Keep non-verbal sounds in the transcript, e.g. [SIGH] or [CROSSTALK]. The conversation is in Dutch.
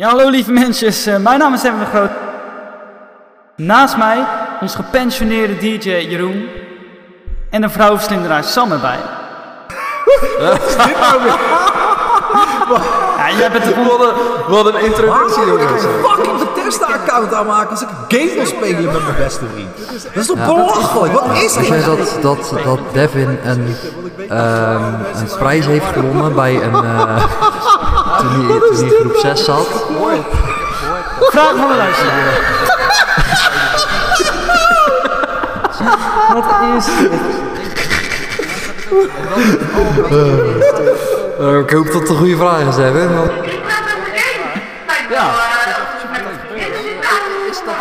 Ja, hallo lieve mensen. Uh, mijn naam is Evan de Groot. Naast mij ons gepensioneerde DJ Jeroen. En een vrouwenslinderaar Sam erbij. Wat is dit nou weer? Ja, jij bent de Wat een, wat een introductie, jongens. een fucking Bethesda-account aanmaken als ik een game wil spelen met mijn beste vriend? Dat is toch belachelijk? Wat is Als dit? dat, dat, dat Devin een, ehm, een prijs heeft gewonnen bij een. eh toen, hij, toen hij in groep 6 zat. vraag van de luisteraar. [LAUGHS] Wat is dit? Eh, ik hoop dat het een goede vraag is, Devin. want- Ja. Is dat